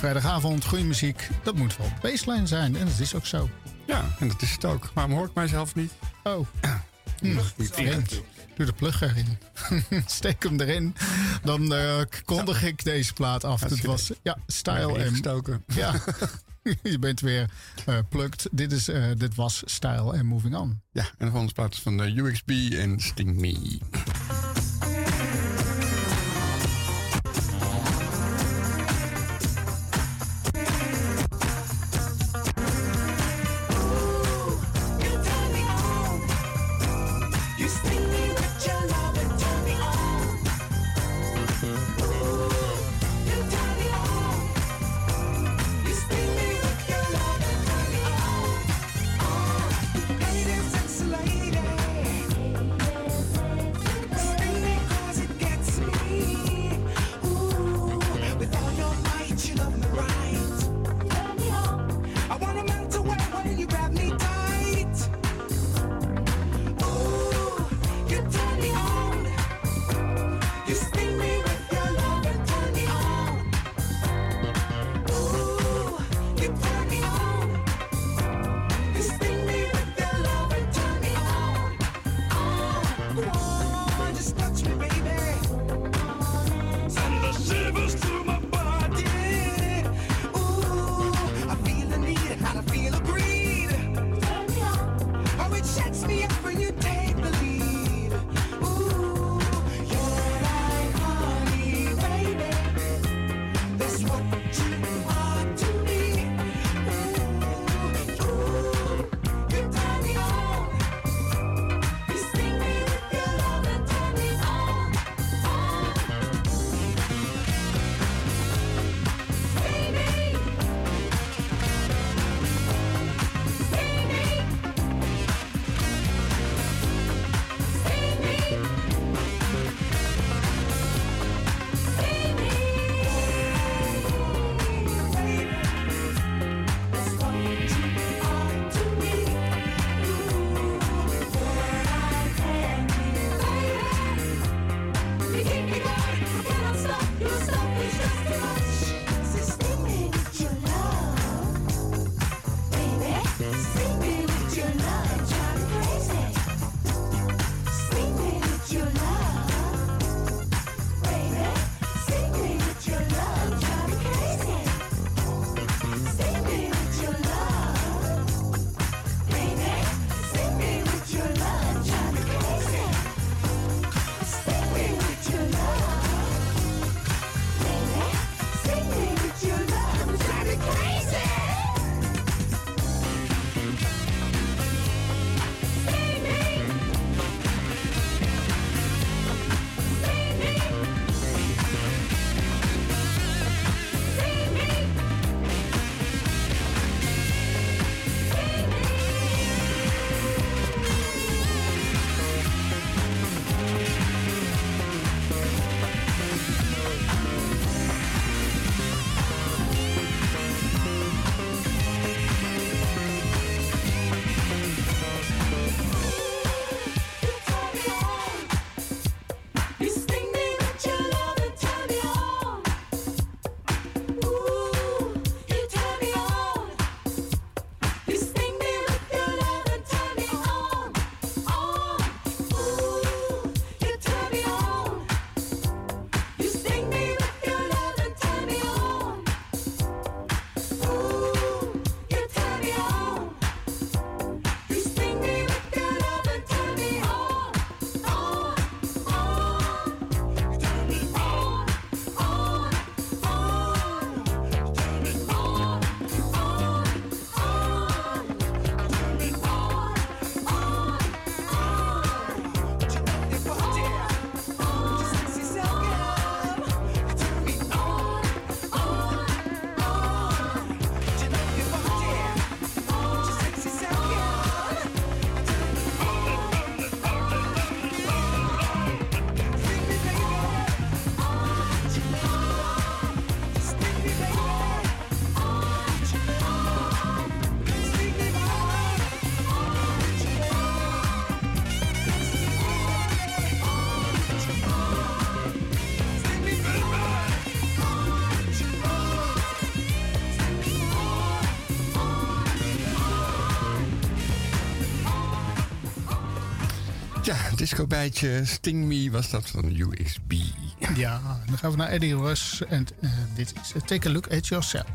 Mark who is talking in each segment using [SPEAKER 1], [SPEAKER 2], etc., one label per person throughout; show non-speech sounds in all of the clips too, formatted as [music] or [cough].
[SPEAKER 1] Weer vrijdagavond. Goede muziek. Dat moet wel baseline zijn. En dat is ook zo.
[SPEAKER 2] Ja, en dat is het ook. Waarom hoor ik mijzelf niet?
[SPEAKER 1] Oh. [clears throat] Hm, vreemd. Doe de plug erin. [laughs] Steek hem erin. Dan uh, kondig ik deze plaat af. Het was ja, Style en... [laughs] Ja. [laughs] je bent weer uh, plukt. Dit, is, uh, dit was Style en Moving On.
[SPEAKER 2] Ja, en de volgende plaat is van de UXB en Sting Me.
[SPEAKER 3] Ja, disco bijtje Sting Me was dat van USB.
[SPEAKER 1] Ja, dan gaan we naar Eddie Rush. En uh, dit is Take a Look at Yourself.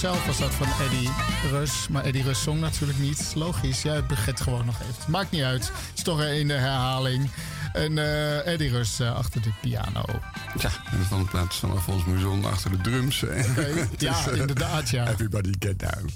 [SPEAKER 1] Yourself was dat van Eddie Rus. Maar Eddie Rus zong natuurlijk niet. Logisch, het begint gewoon nog even. Maakt niet uit. Het is toch in de herhaling. En uh, Eddie Rus uh, achter de piano.
[SPEAKER 4] Ja, en van de plaats van Alfons Mouzon achter de drums.
[SPEAKER 1] Okay, [laughs] ja, uh, inderdaad, ja.
[SPEAKER 4] Everybody get down.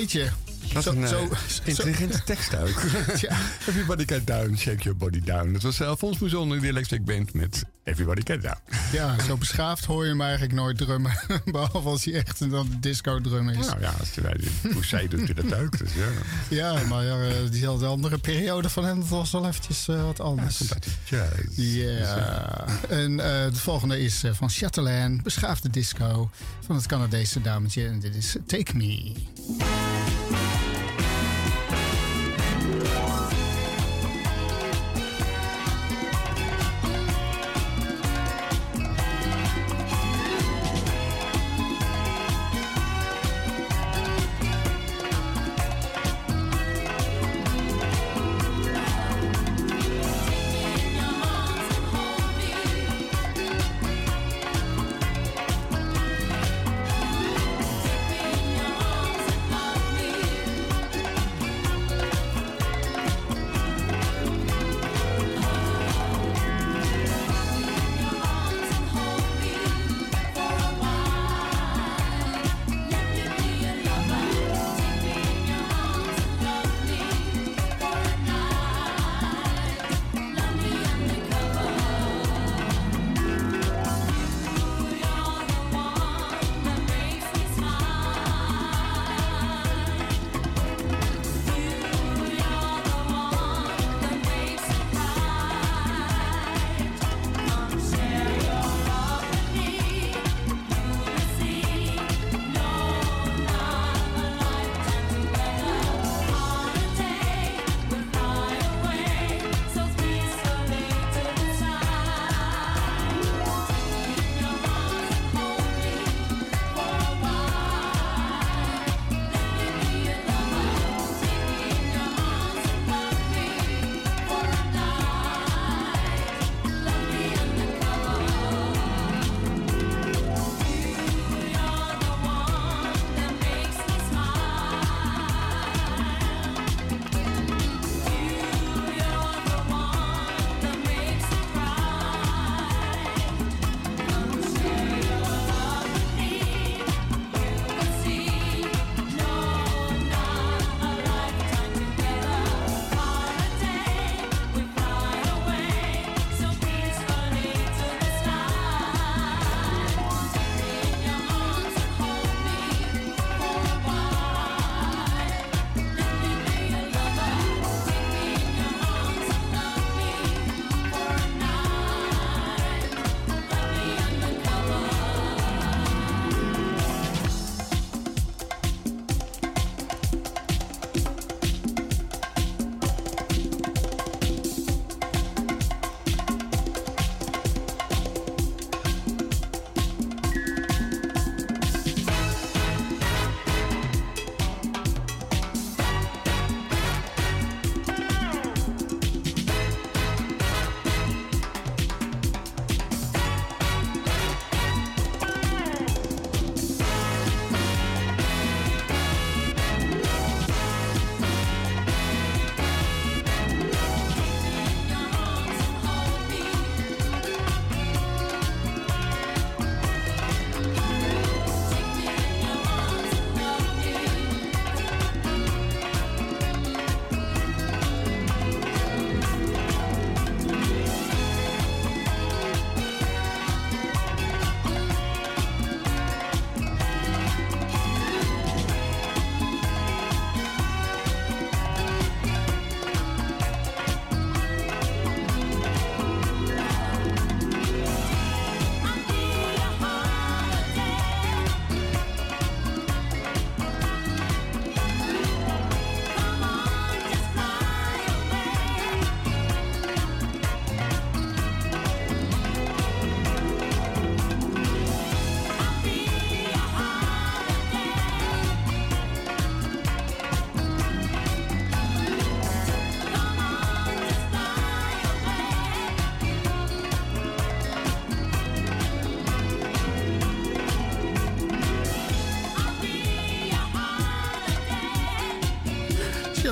[SPEAKER 3] jeetje.
[SPEAKER 1] Wat
[SPEAKER 3] zo, een
[SPEAKER 1] zo,
[SPEAKER 3] eh, intelligente [laughs] tekst ook. Everybody Get Down, Shake Your Body Down. Dat was eh, zelf ons Boezon in de Electric Band met Everybody Get Down.
[SPEAKER 1] Ja, zo beschaafd hoor je hem eigenlijk nooit drummen. [laughs] Behalve als hij echt een disco-drummer is.
[SPEAKER 3] Nou ja, als hij zij doet hij dat ook. Dus ja.
[SPEAKER 1] ja, maar ja, diezelfde andere periode van hem was wel eventjes wat anders.
[SPEAKER 3] Ja, jazz.
[SPEAKER 1] Dus, en uh, de volgende is van Chatelaine, beschaafde disco van het Canadese dametje. En dit is Take Me.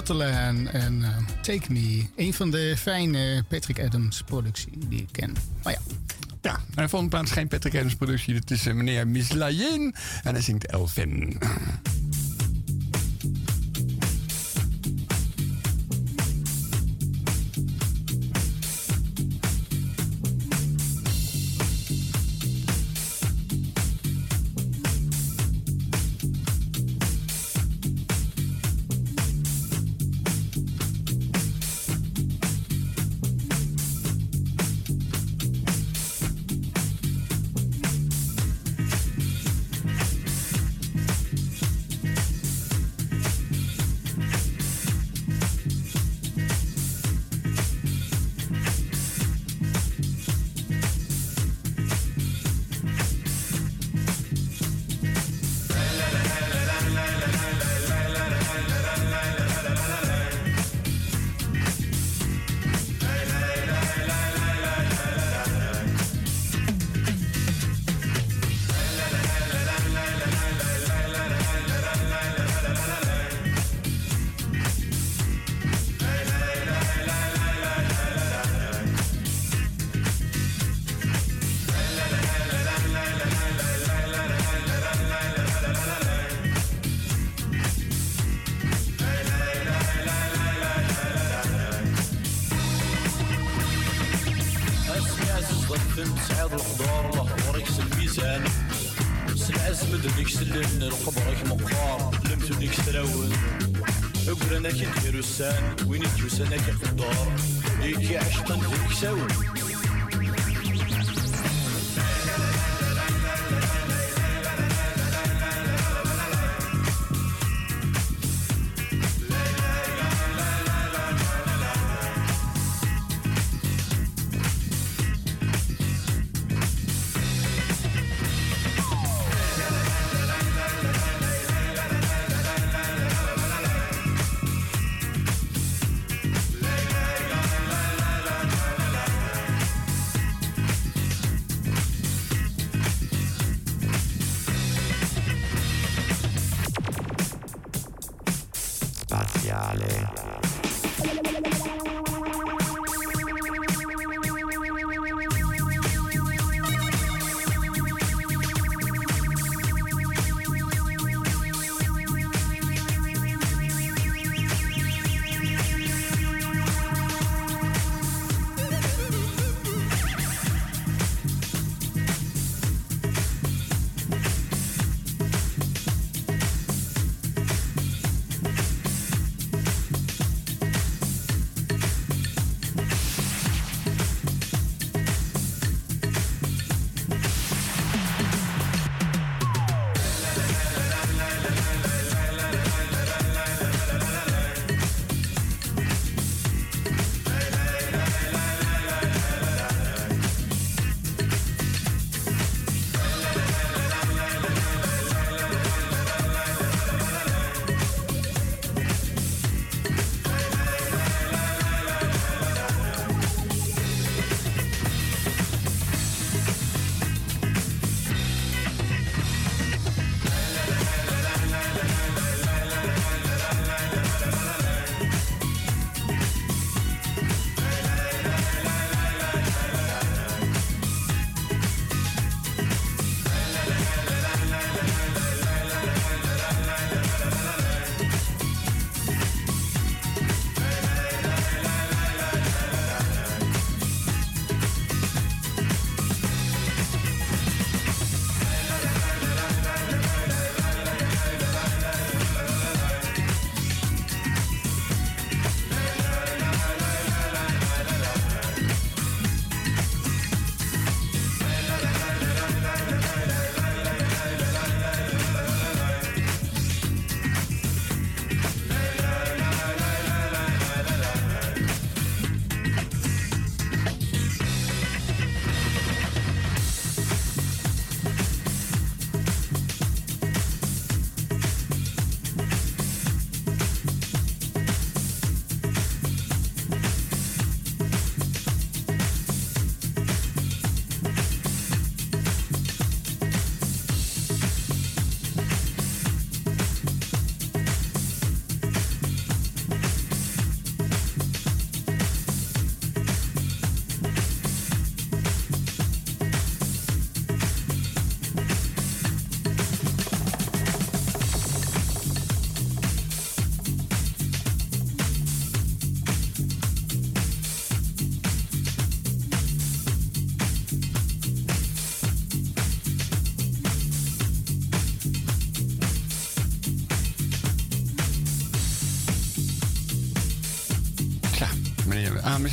[SPEAKER 1] En eh, Take Me. Een van de fijne Patrick Adams productie die ik ken. Maar ja,
[SPEAKER 3] Ja, en volgende plaats geen Patrick Adams productie. Dat is eh, meneer Mislayen. En hij zingt Elvin.
[SPEAKER 5] الانسان وين تجوز؟ أنا كيقدر ليك يا عشق ذيك ساوي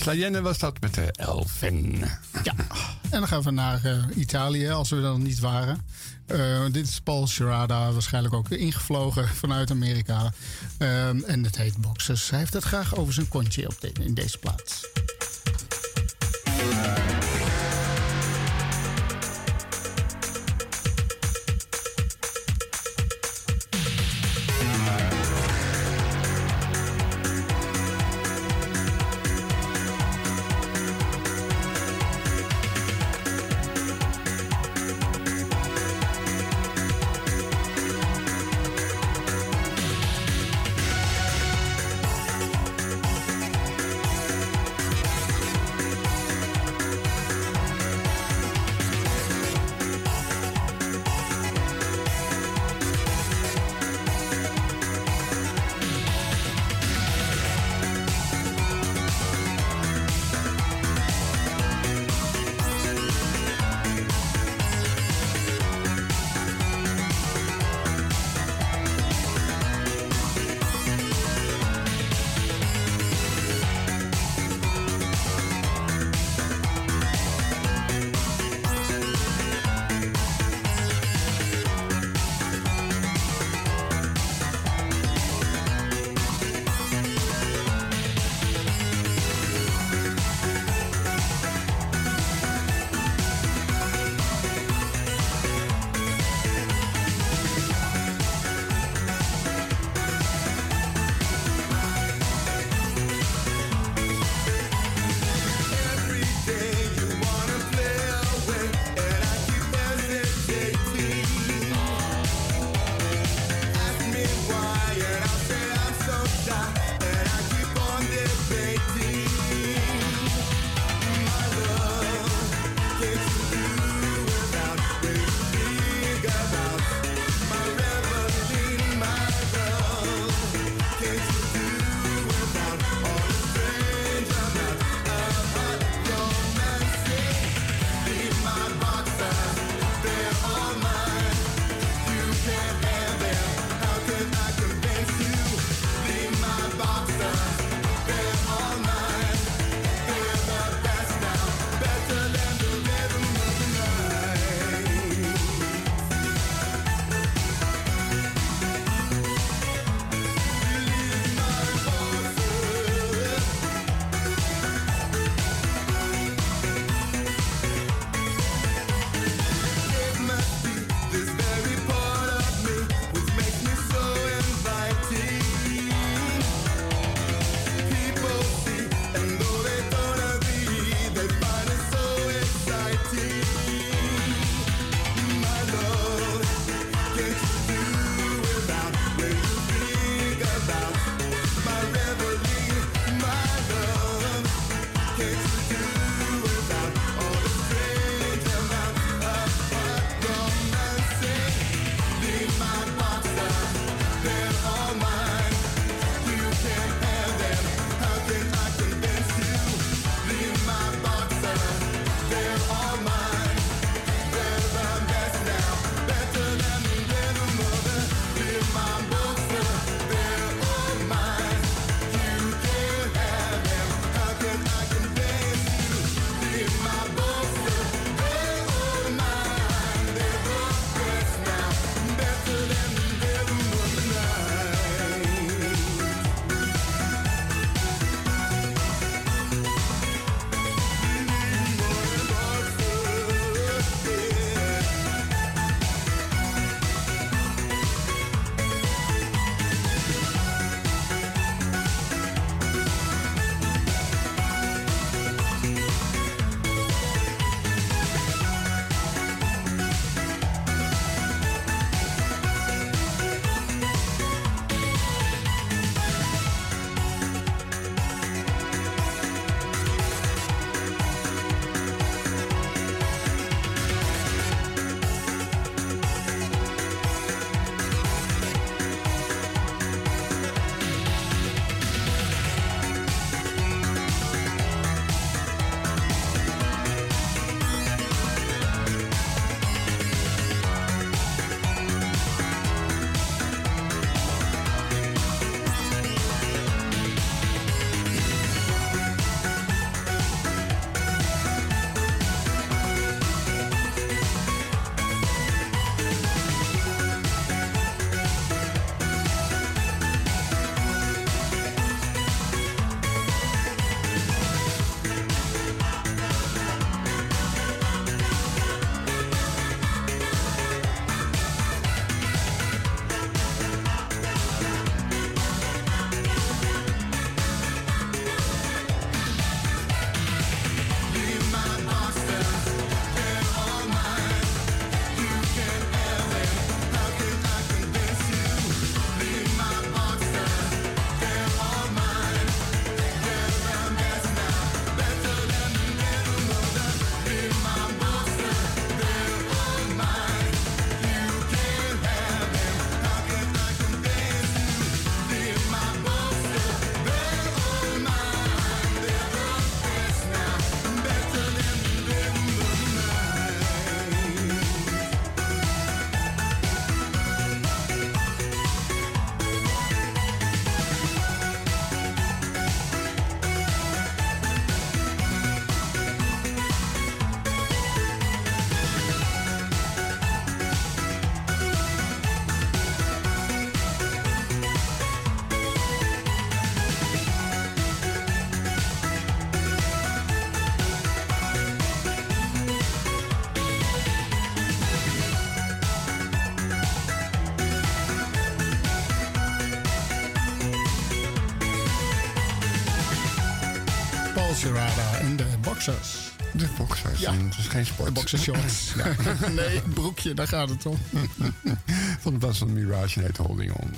[SPEAKER 4] Miss was dat met de Elfen.
[SPEAKER 1] Ja, en dan gaan we naar uh, Italië, als we er nog niet waren. Uh, dit is Paul Sherada, waarschijnlijk ook ingevlogen vanuit Amerika. Uh, en het heet Boxers. Hij heeft het graag over zijn kontje op de, in deze plaats. Boxers.
[SPEAKER 3] De boxers.
[SPEAKER 1] Ja.
[SPEAKER 3] Het is geen sport.
[SPEAKER 1] De boxershorts. [laughs] nee, broekje, daar gaat het om. [laughs]
[SPEAKER 3] Van de plaats van Mirage heet Holding On.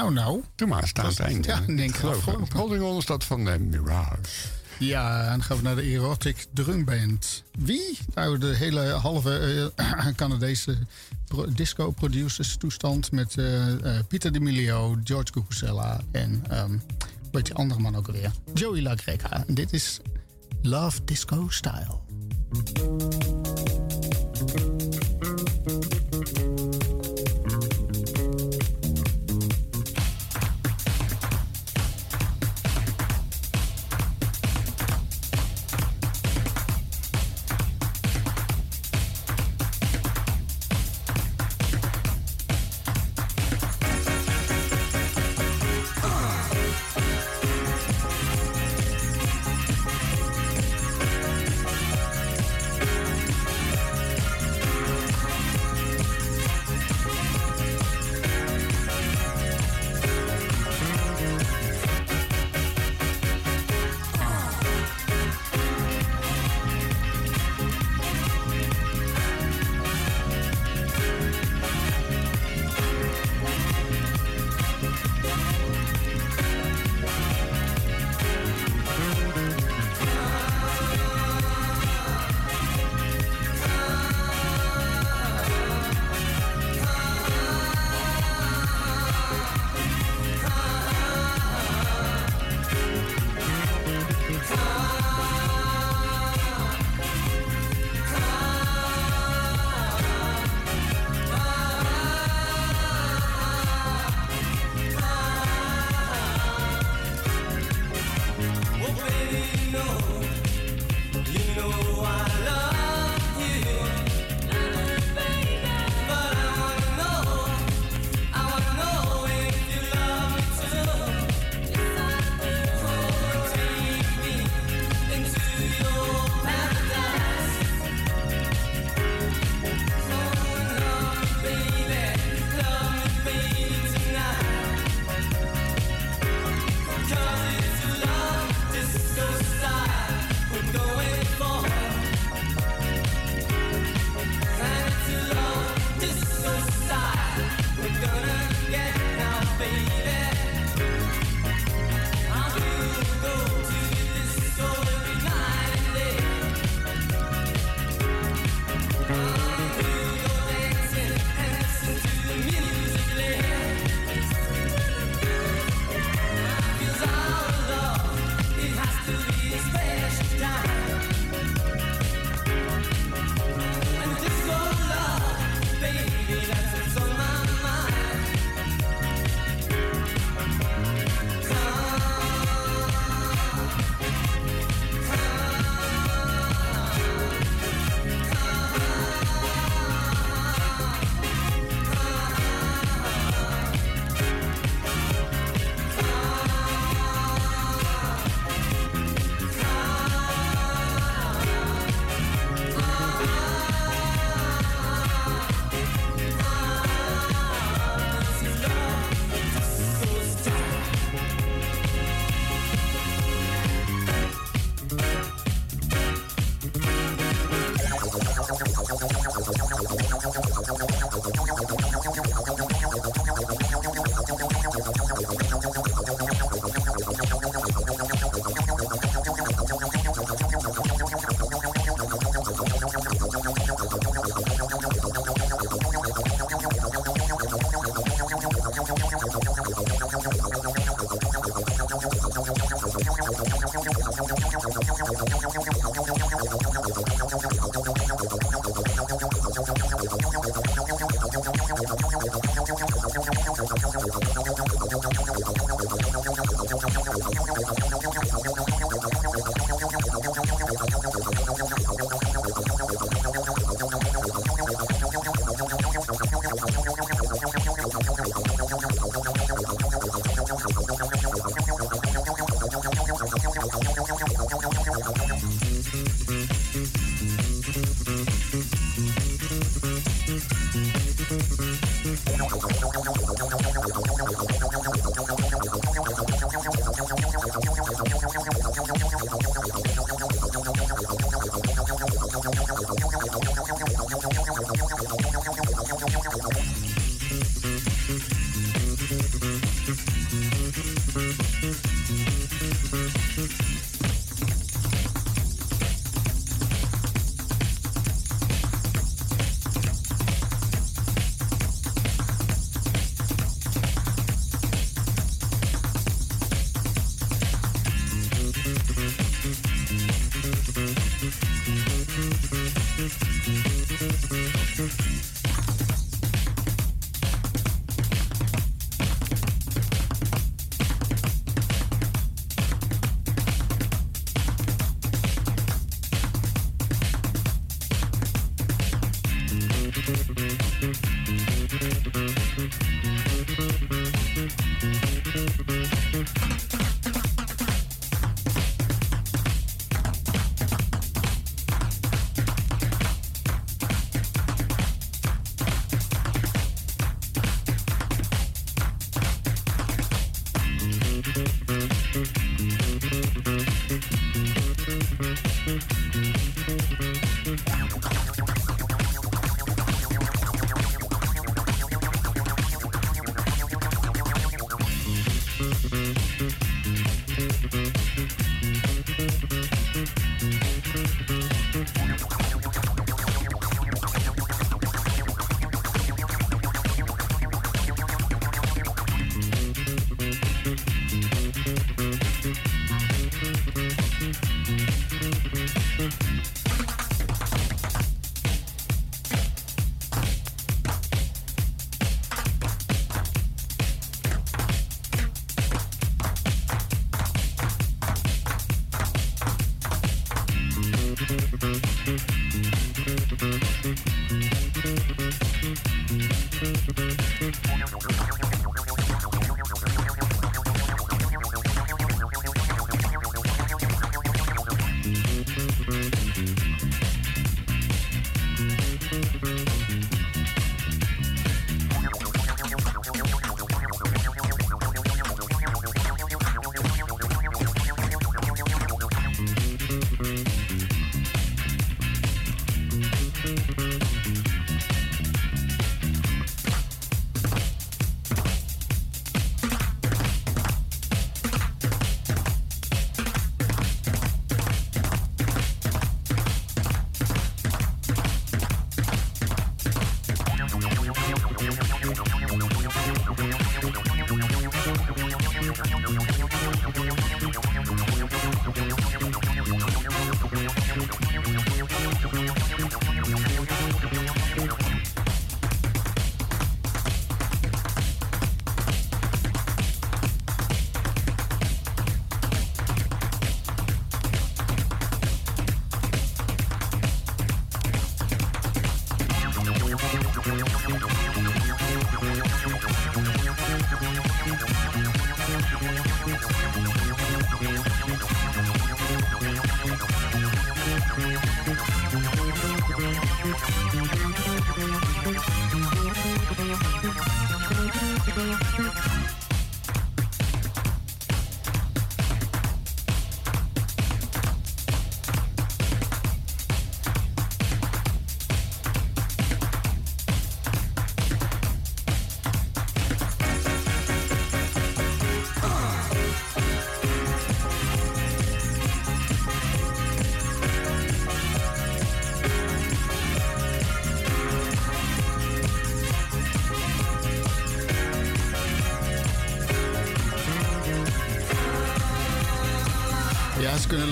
[SPEAKER 6] Nou, nou.
[SPEAKER 3] Doe maar, staat het
[SPEAKER 6] ja, denk ik
[SPEAKER 3] Geloof. Holding On is dat van eh, Mirage.
[SPEAKER 6] Ja, en dan gaan we naar de Erotic Drumband. Wie? Nou, de hele halve eh, [clears throat] Canadese pro- disco-producers toestand met eh, eh, Pieter D'Amelio, George Cucuzella en ehm weet je andere man ook alweer? Joey La Greca. En dit is Love Disco Style.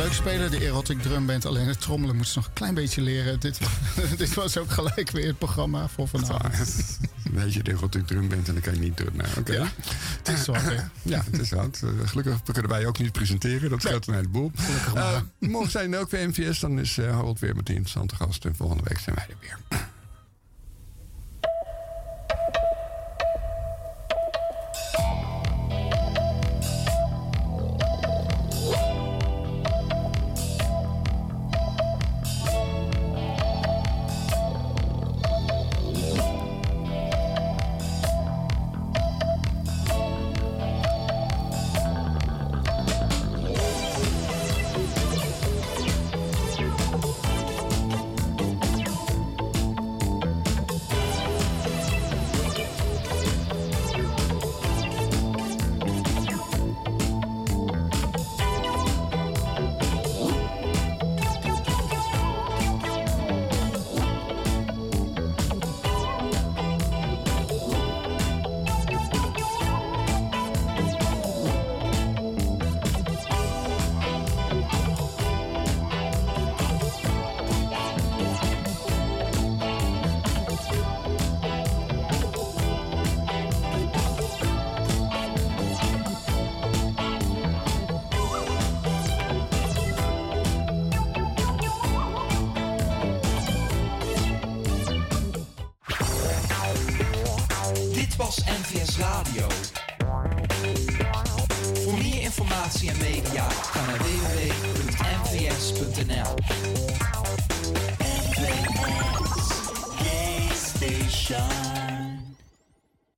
[SPEAKER 1] Leuk spelen, de erotic drumband. Alleen het trommelen moeten ze nog een klein beetje leren. Dit, [laughs] dit was ook gelijk weer het programma voor vanavond. [laughs]
[SPEAKER 3] Weet je, de erotic drum bent en dan kan je niet drummen. Oké.
[SPEAKER 1] Ja, het is zwart, [laughs] hè?
[SPEAKER 3] Ja, het is wat. Eh, Gelukkig kunnen wij ook niet presenteren. Dat scheelt een heleboel.
[SPEAKER 1] Gelukkig maar.
[SPEAKER 3] Eh, morgen zijn ook weer MVS. Dan is eh, Harold weer met die interessante gast. En volgende week zijn wij er weer.